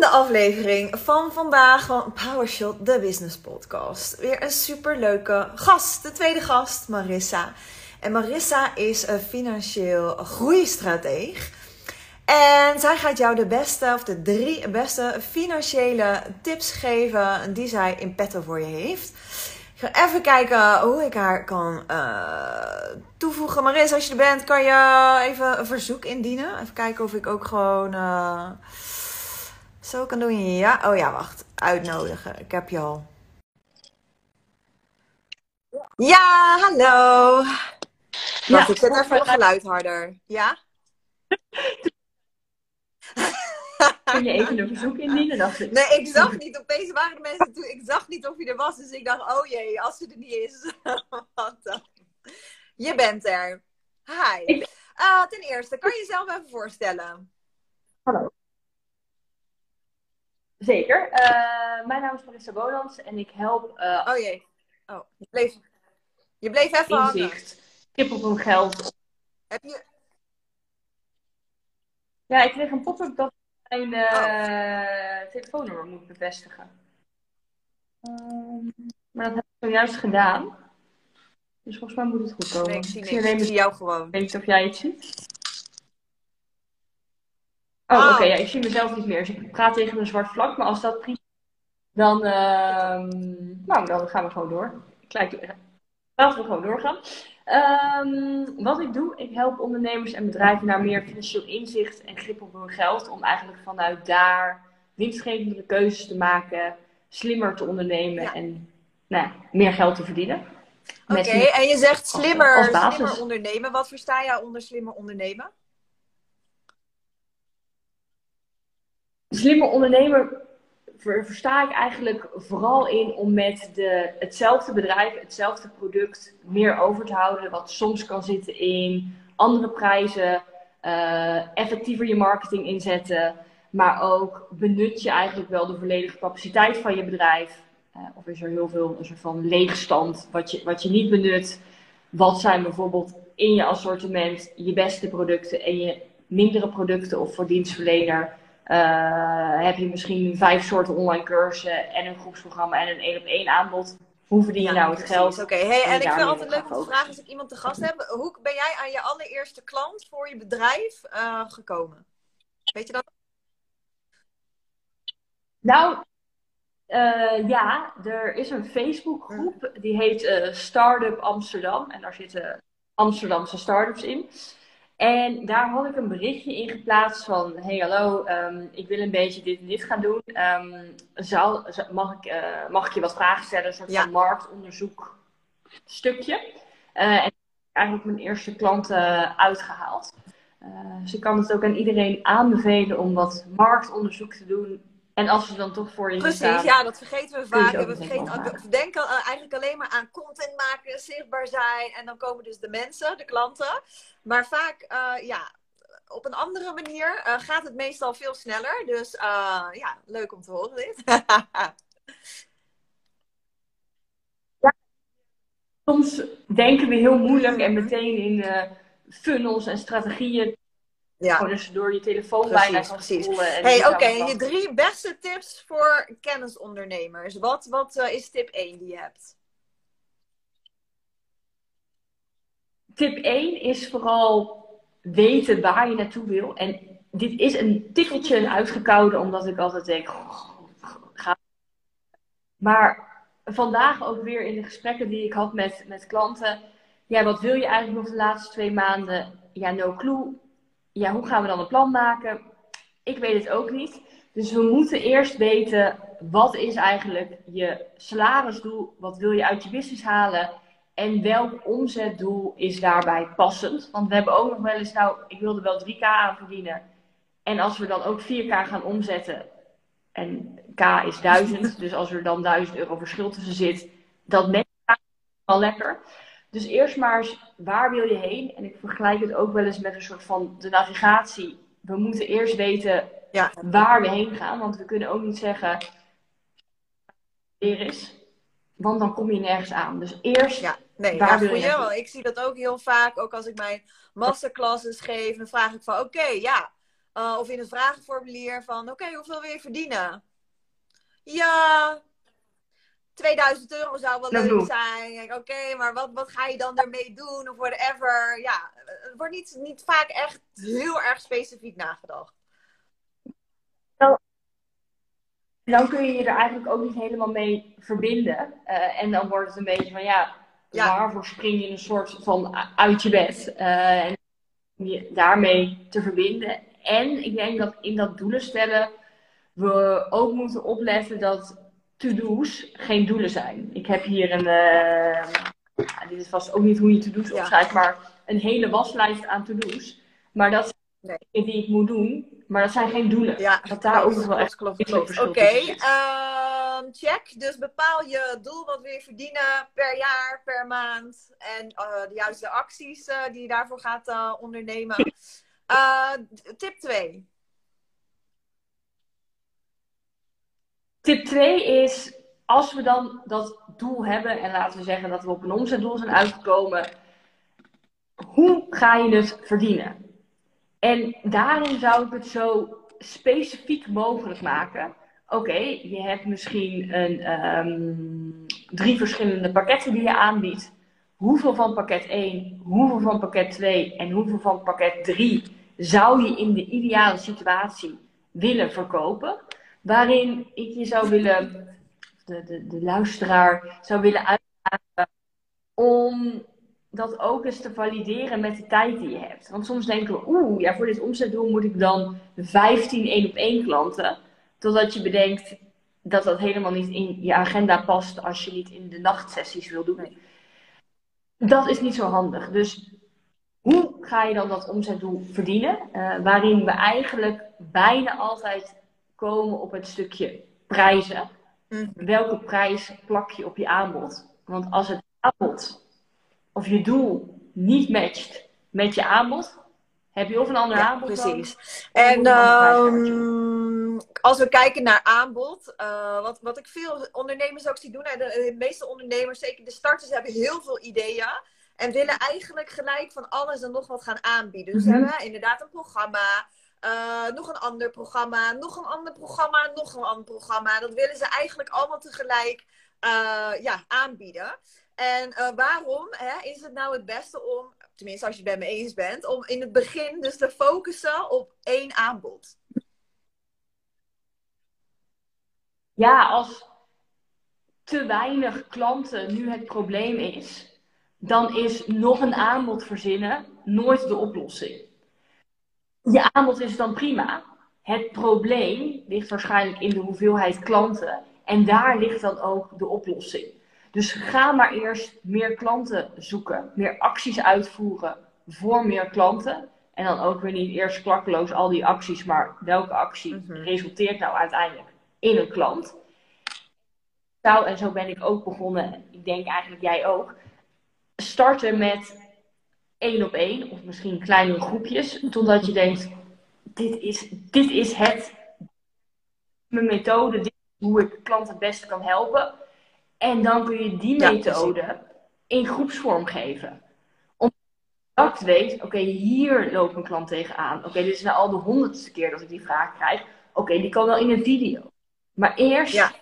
zevende aflevering van vandaag van PowerShot, de business podcast. Weer een superleuke gast, de tweede gast, Marissa. En Marissa is een financieel groeistrateeg. En zij gaat jou de beste, of de drie beste financiële tips geven die zij in petto voor je heeft. Ik ga even kijken hoe ik haar kan uh, toevoegen. Marissa, als je er bent, kan je even een verzoek indienen. Even kijken of ik ook gewoon uh, zo kan doen. Ja, oh ja, wacht. Uitnodigen. Ik heb je al. Ja, hallo. Wacht, ja, ik zet even het geluid harder. Ja? Kun je even een verzoek indienen? Dacht ik. Nee, ik zag niet. Opeens waren de mensen toen. Ik zag niet of je er was. Dus ik dacht, oh jee, als ze er niet is. Wat dan? Je bent er. Hi. Uh, ten eerste, kan je jezelf even voorstellen? Hallo. Zeker. Uh, mijn naam is Marissa Bolans en ik help. Uh, oh jee. Oh, je bleef, je bleef even inzicht. Kip op hun geld. Heb je. Ja, ik kreeg een pop-up dat mijn uh, telefoonnummer moet bevestigen. Um, maar dat heb ik zojuist gedaan. Dus volgens mij moet het goed komen. Nee, ik zie, ik zie, jou gewoon. Ik weet niet of jij iets ziet. Oh, oh. oké. ja, ik zie mezelf niet meer. Dus ik praat tegen een zwart vlak. Maar als dat prima dan, uh, nou, dan gaan we gewoon door. laten we gewoon doorgaan. Um, wat ik doe, ik help ondernemers en bedrijven naar meer financieel inzicht en grip op hun geld. Om eigenlijk vanuit daar winstgevende keuzes te maken, slimmer te ondernemen en nou, meer geld te verdienen. Oké, en je zegt slimmer, slimmer ondernemen. Wat versta jij onder slimmer ondernemen? Slimmer ondernemen versta ik eigenlijk vooral in om met de, hetzelfde bedrijf, hetzelfde product meer over te houden. Wat soms kan zitten in andere prijzen, uh, effectiever je marketing inzetten. Maar ook benut je eigenlijk wel de volledige capaciteit van je bedrijf. Uh, of is er heel veel een soort van leegstand wat je, wat je niet benut? Wat zijn bijvoorbeeld in je assortiment je beste producten en je mindere producten of voor dienstverlener? Uh, heb je misschien vijf soorten online cursussen en een groepsprogramma en een één op één aanbod. Hoe verdien je nou het geld? Oké, hey, en ik vind het altijd leuk om te vragen als ik iemand te gast heb. Hoe ben jij aan je allereerste klant voor je bedrijf uh, gekomen? Weet je dat? Nou, uh, ja, er is een Facebookgroep die heet Startup Amsterdam. En daar zitten Amsterdamse startups in. En daar had ik een berichtje in geplaatst van: Hey, hallo, um, ik wil een beetje dit en dit gaan doen. Um, zal, mag, ik, uh, mag ik je wat vragen stellen? Een soort van marktonderzoek stukje. Uh, en eigenlijk mijn eerste klanten uitgehaald. Uh, dus ik kan het ook aan iedereen aanbevelen om wat marktonderzoek te doen en als ze dan toch voor je Precies, ja, dat vergeten we vaak. We, vergeten, we denken eigenlijk alleen maar aan content maken, zichtbaar zijn. En dan komen dus de mensen, de klanten. Maar vaak, uh, ja, op een andere manier uh, gaat het meestal veel sneller. Dus uh, ja, leuk om te horen dit. ja, soms denken we heel moeilijk en meteen in funnels en strategieën ja. Gewoon dus door je telefoon precies, bijna precies. En hey, oké, je drie beste tips voor kennisondernemers. Wat, wat uh, is tip 1 die je hebt? Tip 1 is vooral weten waar je naartoe wil. En dit is een tikkeltje uitgekoude, omdat ik altijd denk, ga. Maar vandaag ook weer in de gesprekken die ik had met, met klanten. Ja, wat wil je eigenlijk nog de laatste twee maanden? Ja, no clue ja, hoe gaan we dan een plan maken? Ik weet het ook niet. Dus we moeten eerst weten, wat is eigenlijk je salarisdoel? Wat wil je uit je business halen? En welk omzetdoel is daarbij passend? Want we hebben ook nog wel eens, nou, ik wilde wel 3k aan verdienen. En als we dan ook 4k gaan omzetten, en k is 1000, dus als er dan 1000 euro verschil tussen zit, dat merkt wel lekker. Dus eerst maar eens, waar wil je heen? En ik vergelijk het ook wel eens met een soort van de navigatie. We moeten eerst weten ja. waar we heen gaan. Want we kunnen ook niet zeggen, er is. Want dan kom je nergens aan. Dus eerst, ja, nee, waar wil je wel. Ik zie dat ook heel vaak. Ook als ik mijn masterclasses geef, dan vraag ik van, oké, ja, Uh, of in het vragenformulier van, oké, hoeveel wil je verdienen? Ja, 2000 euro zou wel leuk zijn. Oké, maar wat, wat ga je dan ermee doen? Of whatever. Ja, het wordt niet, niet vaak echt heel erg specifiek nagedacht. dan kun je je er eigenlijk ook niet helemaal mee verbinden. Uh, en dan wordt het een beetje van ja, waarvoor spring je een soort van uit je bed? Uh, en je daarmee te verbinden. En ik denk dat in dat doelen stellen we ook moeten opletten dat to-do's geen doelen zijn. Ik heb hier een, uh, dit is vast ook niet hoe je to-do's opschrijft, maar een hele waslijst aan to-do's. Maar dat zijn die ik moet doen, maar dat zijn geen doelen. Ja, dat daar ook nog wel echt klopt. Oké, okay, ehm, check. Dus bepaal je doel wat wil je verdienen per jaar, per maand. En uh, de juiste acties uh, die je daarvoor gaat ondernemen. tip 2. Tip 2 is, als we dan dat doel hebben, en laten we zeggen dat we op een omzetdoel zijn uitgekomen, hoe ga je het verdienen? En daarin zou ik het zo specifiek mogelijk maken. Oké, je hebt misschien een, um, drie verschillende pakketten die je aanbiedt. Hoeveel van pakket 1, hoeveel van pakket 2 en hoeveel van pakket 3 zou je in de ideale situatie willen verkopen? Waarin ik je zou willen, de, de, de luisteraar zou willen uitdagen om dat ook eens te valideren met de tijd die je hebt. Want soms denken we, oeh, ja, voor dit omzetdoel moet ik dan 15 één op één klanten. Totdat je bedenkt dat dat helemaal niet in je agenda past als je niet in de nachtsessies wil doen. Dat is niet zo handig. Dus hoe ga je dan dat omzetdoel verdienen? Uh, waarin we eigenlijk bijna altijd komen op het stukje prijzen. Mhm. Welke prijs plak je op je aanbod? Want als het aanbod of je doel niet matcht met je aanbod, heb je of een ander aanbod. Precies. en um, als we kijken naar aanbod, uh, wat, wat ik veel ondernemers ook zie doen, de, de, meeste ondernemers, zeker de starters, hebben heel veel ideeën. En willen eigenlijk gelijk van alles en nog wat gaan aanbieden. Dus mm -hmm. hebben inderdaad een programma, uh, nog een ander programma, nog een ander programma, nog een ander programma. Dat willen ze eigenlijk allemaal tegelijk uh, ja, aanbieden. En uh, waarom hè, is het nou het beste om, tenminste als je het bij me eens bent, om in het begin dus te focussen op één aanbod? Ja, als te weinig klanten nu het probleem is, dan is nog een aanbod verzinnen nooit de oplossing je aanbod is dan prima. Het probleem ligt waarschijnlijk in de hoeveelheid klanten. En daar ligt dan ook de oplossing. Dus ga maar eerst meer klanten zoeken, meer acties uitvoeren voor meer klanten. En dan ook weer niet eerst klakkeloos al die acties, maar welke actie mhm. resulteert nou uiteindelijk in een klant? Zou, en zo ben ik ook begonnen, ik denk eigenlijk jij ook, starten met één op één, of misschien kleine groepjes, totdat je denkt: dit is, dit is het, mijn methode, dit is hoe ik klanten het beste kan helpen. En dan kun je die methode in groepsvorm geven. Omdat je weet, oké, hier loopt een klant tegenaan. Oké, dit is nou al de honderdste keer dat ik die vraag krijg. Oké, die kan wel in een video. Maar eerst ja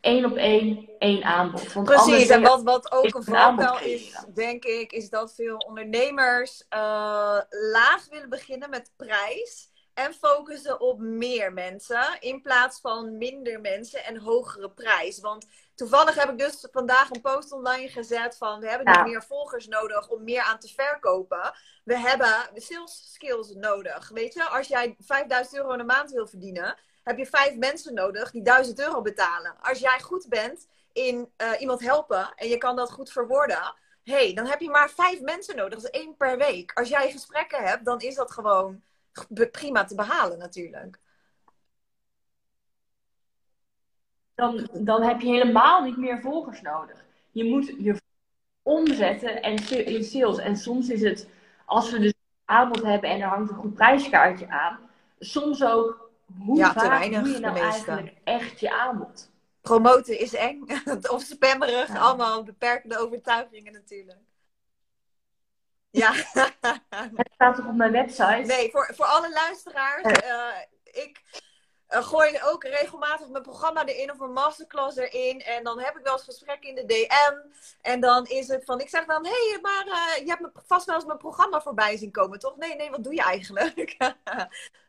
één op één, één aanbod. Want Precies, en wat, wat ook een valkuil is, denk ik, is dat veel ondernemers uh, laag willen beginnen met prijs. En focussen op meer mensen in plaats van minder mensen en hogere prijs. Want toevallig heb ik dus vandaag een post online gezet van we hebben niet meer volgers nodig om meer aan te verkopen. We hebben sales skills nodig. Weet je, als jij 5000 euro in een maand wil verdienen, heb je vijf mensen nodig die 1000 euro betalen. Als jij goed bent in uh, iemand helpen en je kan dat goed verwoorden, hey, dan heb je maar vijf mensen nodig. Dat is één per week. Als jij gesprekken hebt, dan is dat gewoon prima te behalen natuurlijk. Dan, dan heb je helemaal niet meer volgers nodig. Je moet je omzetten en in sales. En soms is het, als we dus aanbod hebben en er hangt een goed prijskaartje aan, soms ook hoe ja, te weinig doe je nou eigenlijk echt je aanbod? Promoten is eng. of spammerig. Allemaal beperkende overtuigingen natuurlijk. Ja. Het staat toch op mijn website? Nee, voor, voor alle luisteraars. eh, ik eh, gooi ook regelmatig mijn programma erin of een masterclass erin. En dan heb ik wel eens gesprekken in de DM. En dan is het van, ik zeg dan, hé, hey, maar eh, je hebt me vast wel eens mijn programma voorbij zien komen, toch? Nee, nee, wat doe je eigenlijk?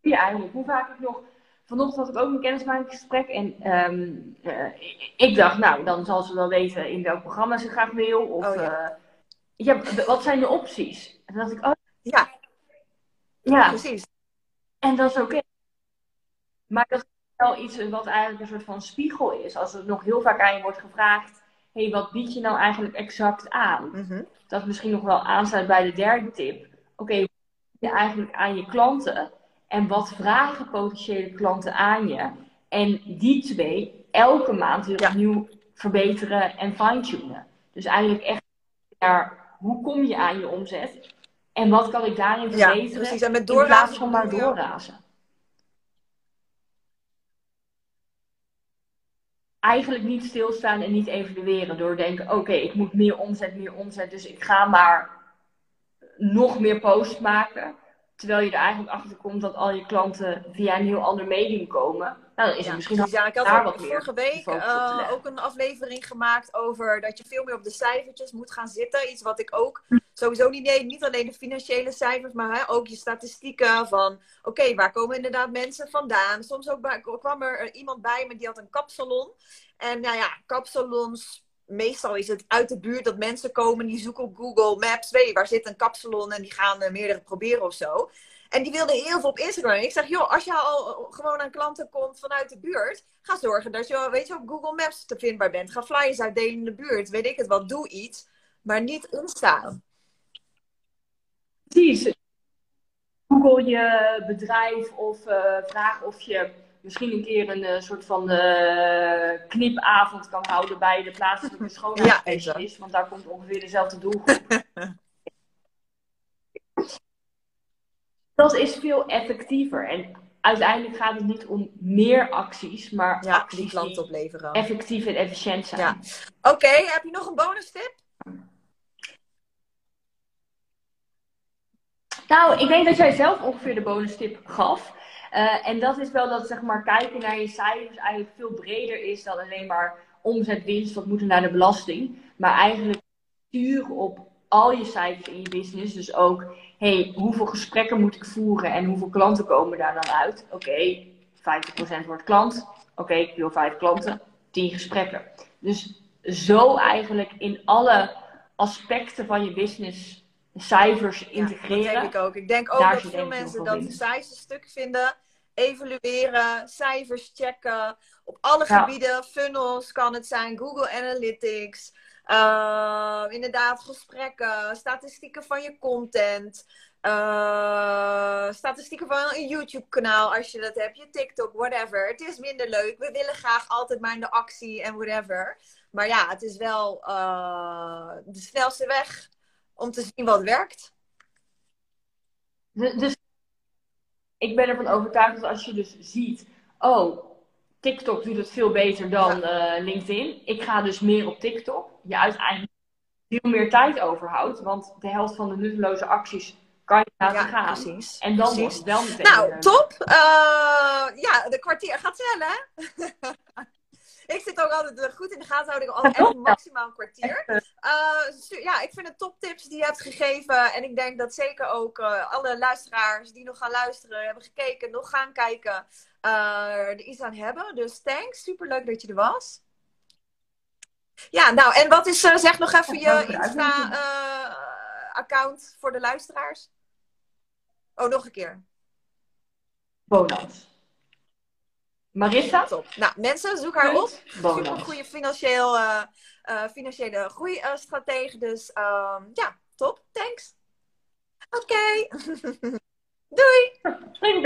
Ja, eigenlijk. Hoe vaak ik nog. Vanochtend had ik ook een kennismakingsgesprek. En ehm, eh, ik- dacht, nou, dan zal ze wel weten in welk programma ze graag wil. Of Oh, ja. eh, ja, wat zijn de opties? En toen dacht ik, oh ja, ja, precies. en dat is oké. Maar dat is wel iets wat eigenlijk een soort van spiegel is. Als er nog heel vaak aan je wordt gevraagd: hé, hey, wat bied je nou eigenlijk exact aan? Mhm. Dat misschien nog wel aansluit bij de derde tip. Oké, wat bied je eigenlijk aan je klanten? En wat vragen potentiële klanten aan je? En die twee elke maand weer Ja. opnieuw verbeteren en fine-tunen. Dus eigenlijk echt naar hoe kom je aan je omzet? En wat kan ik daarin Ja, verbeteren? precies. En met in doorrazen plaats van maar doorrazen. Eigenlijk niet stilstaan en niet evalueren door denken: oké, ik moet meer omzet, meer omzet, dus ik ga maar nog meer posts maken. Terwijl je er eigenlijk achter komt dat al je klanten via een heel ander medium komen. Nou, dan is Ja, misschien precies. ja, ik had daar wat meer vorige week eh, ook een aflevering gemaakt over dat je veel meer op de cijfertjes moet gaan zitten. Iets wat ik ook sowieso niet deed. Niet alleen de financiële cijfers, maar hè, ook je statistieken van oké, waar komen inderdaad mensen vandaan? Soms ook bij- kwam er eh, iemand bij me die had een kapsalon. En nou ja, kapsalons. Meestal is het uit de buurt dat mensen komen die zoeken op Google Maps. Weet je, waar zit een kapsalon? En die gaan eh, meerdere proberen of zo. En die wilde heel veel op Instagram. En ik zeg, joh, als je al gewoon aan klanten komt vanuit de buurt, ga zorgen dat je, weet je, op Google Maps te vindbaar bent. Ga flyers uitdelen in de buurt. Weet ik het wat, doe iets. Maar niet instaan. Precies. Google je bedrijf of eh, vraag of je misschien een keer een eh, soort van eh, knipavond kan houden bij de plaatselijke schoonheidsspecialist. want daar komt ongeveer dezelfde doelgroep. Dat is veel effectiever. En uiteindelijk gaat het niet om meer acties, maar Ja, acties die opleveren. effectief en efficiënt zijn. Ja. Oké, heb je nog een bonus tip? Nou, ik denk dat jij zelf ongeveer de bonus tip gaf. Eh, en dat is wel dat zeg maar, kijken naar je cijfers eigenlijk veel breder is dan alleen maar omzet, winst, wat moet er naar de belasting. Maar eigenlijk sturen op al je cijfers in je business. Dus ook, hey, hoeveel gesprekken moet ik voeren en hoeveel klanten komen daar dan uit? Oké, 50% wordt klant. Oké, ik wil 5 klanten, 10 gesprekken. Dus zo eigenlijk in alle aspecten van je business cijfers integreren. Ja, dat denk ik ook. Ik denk ook Daar dat veel mensen dat saaiste stuk vinden. Evalueren, cijfers checken. Op alle Ja. gebieden, funnels kan het zijn, Google Analytics. eh, inderdaad, gesprekken, statistieken van je content. eh, statistieken van een YouTube-kanaal, als je dat hebt, je TikTok, whatever. Het is minder leuk. We willen graag altijd maar in de actie en whatever. Maar ja, het is wel eh, de snelste weg om te zien wat werkt. Dus dus ik ben ervan overtuigd dat als je dus ziet, oh, TikTok doet het veel beter dan eh, LinkedIn. Ik ga dus meer op TikTok. Je uiteindelijk veel meer tijd overhoudt, want de helft van de nutteloze acties kan je laten Ja, gaan. precies. En dan precies. wordt het wel meteen. Nou, top. Eh, ja, de kwartier gaat snel, hè? ik zit ook altijd eh, goed in de gaten houden. Altijd echt maximaal een kwartier. Eh, stu- ja, ik vind het toptips die je hebt gegeven. En ik denk dat zeker ook eh, alle luisteraars die nog gaan luisteren, hebben gekeken, nog gaan kijken, eh, er iets aan hebben. Dus thanks. Superleuk dat je er was. Ja, nou, en wat is, eh, zeg nog even je. Insta-account voor de luisteraars. Oh, nog een keer. bonus. Marissa? Top. Nou, mensen, zoek haar op. Super goede financieel, eh, eh, financiële groeistratege. Dus ehm, ja, top. Thanks. Oké. Doei. Geen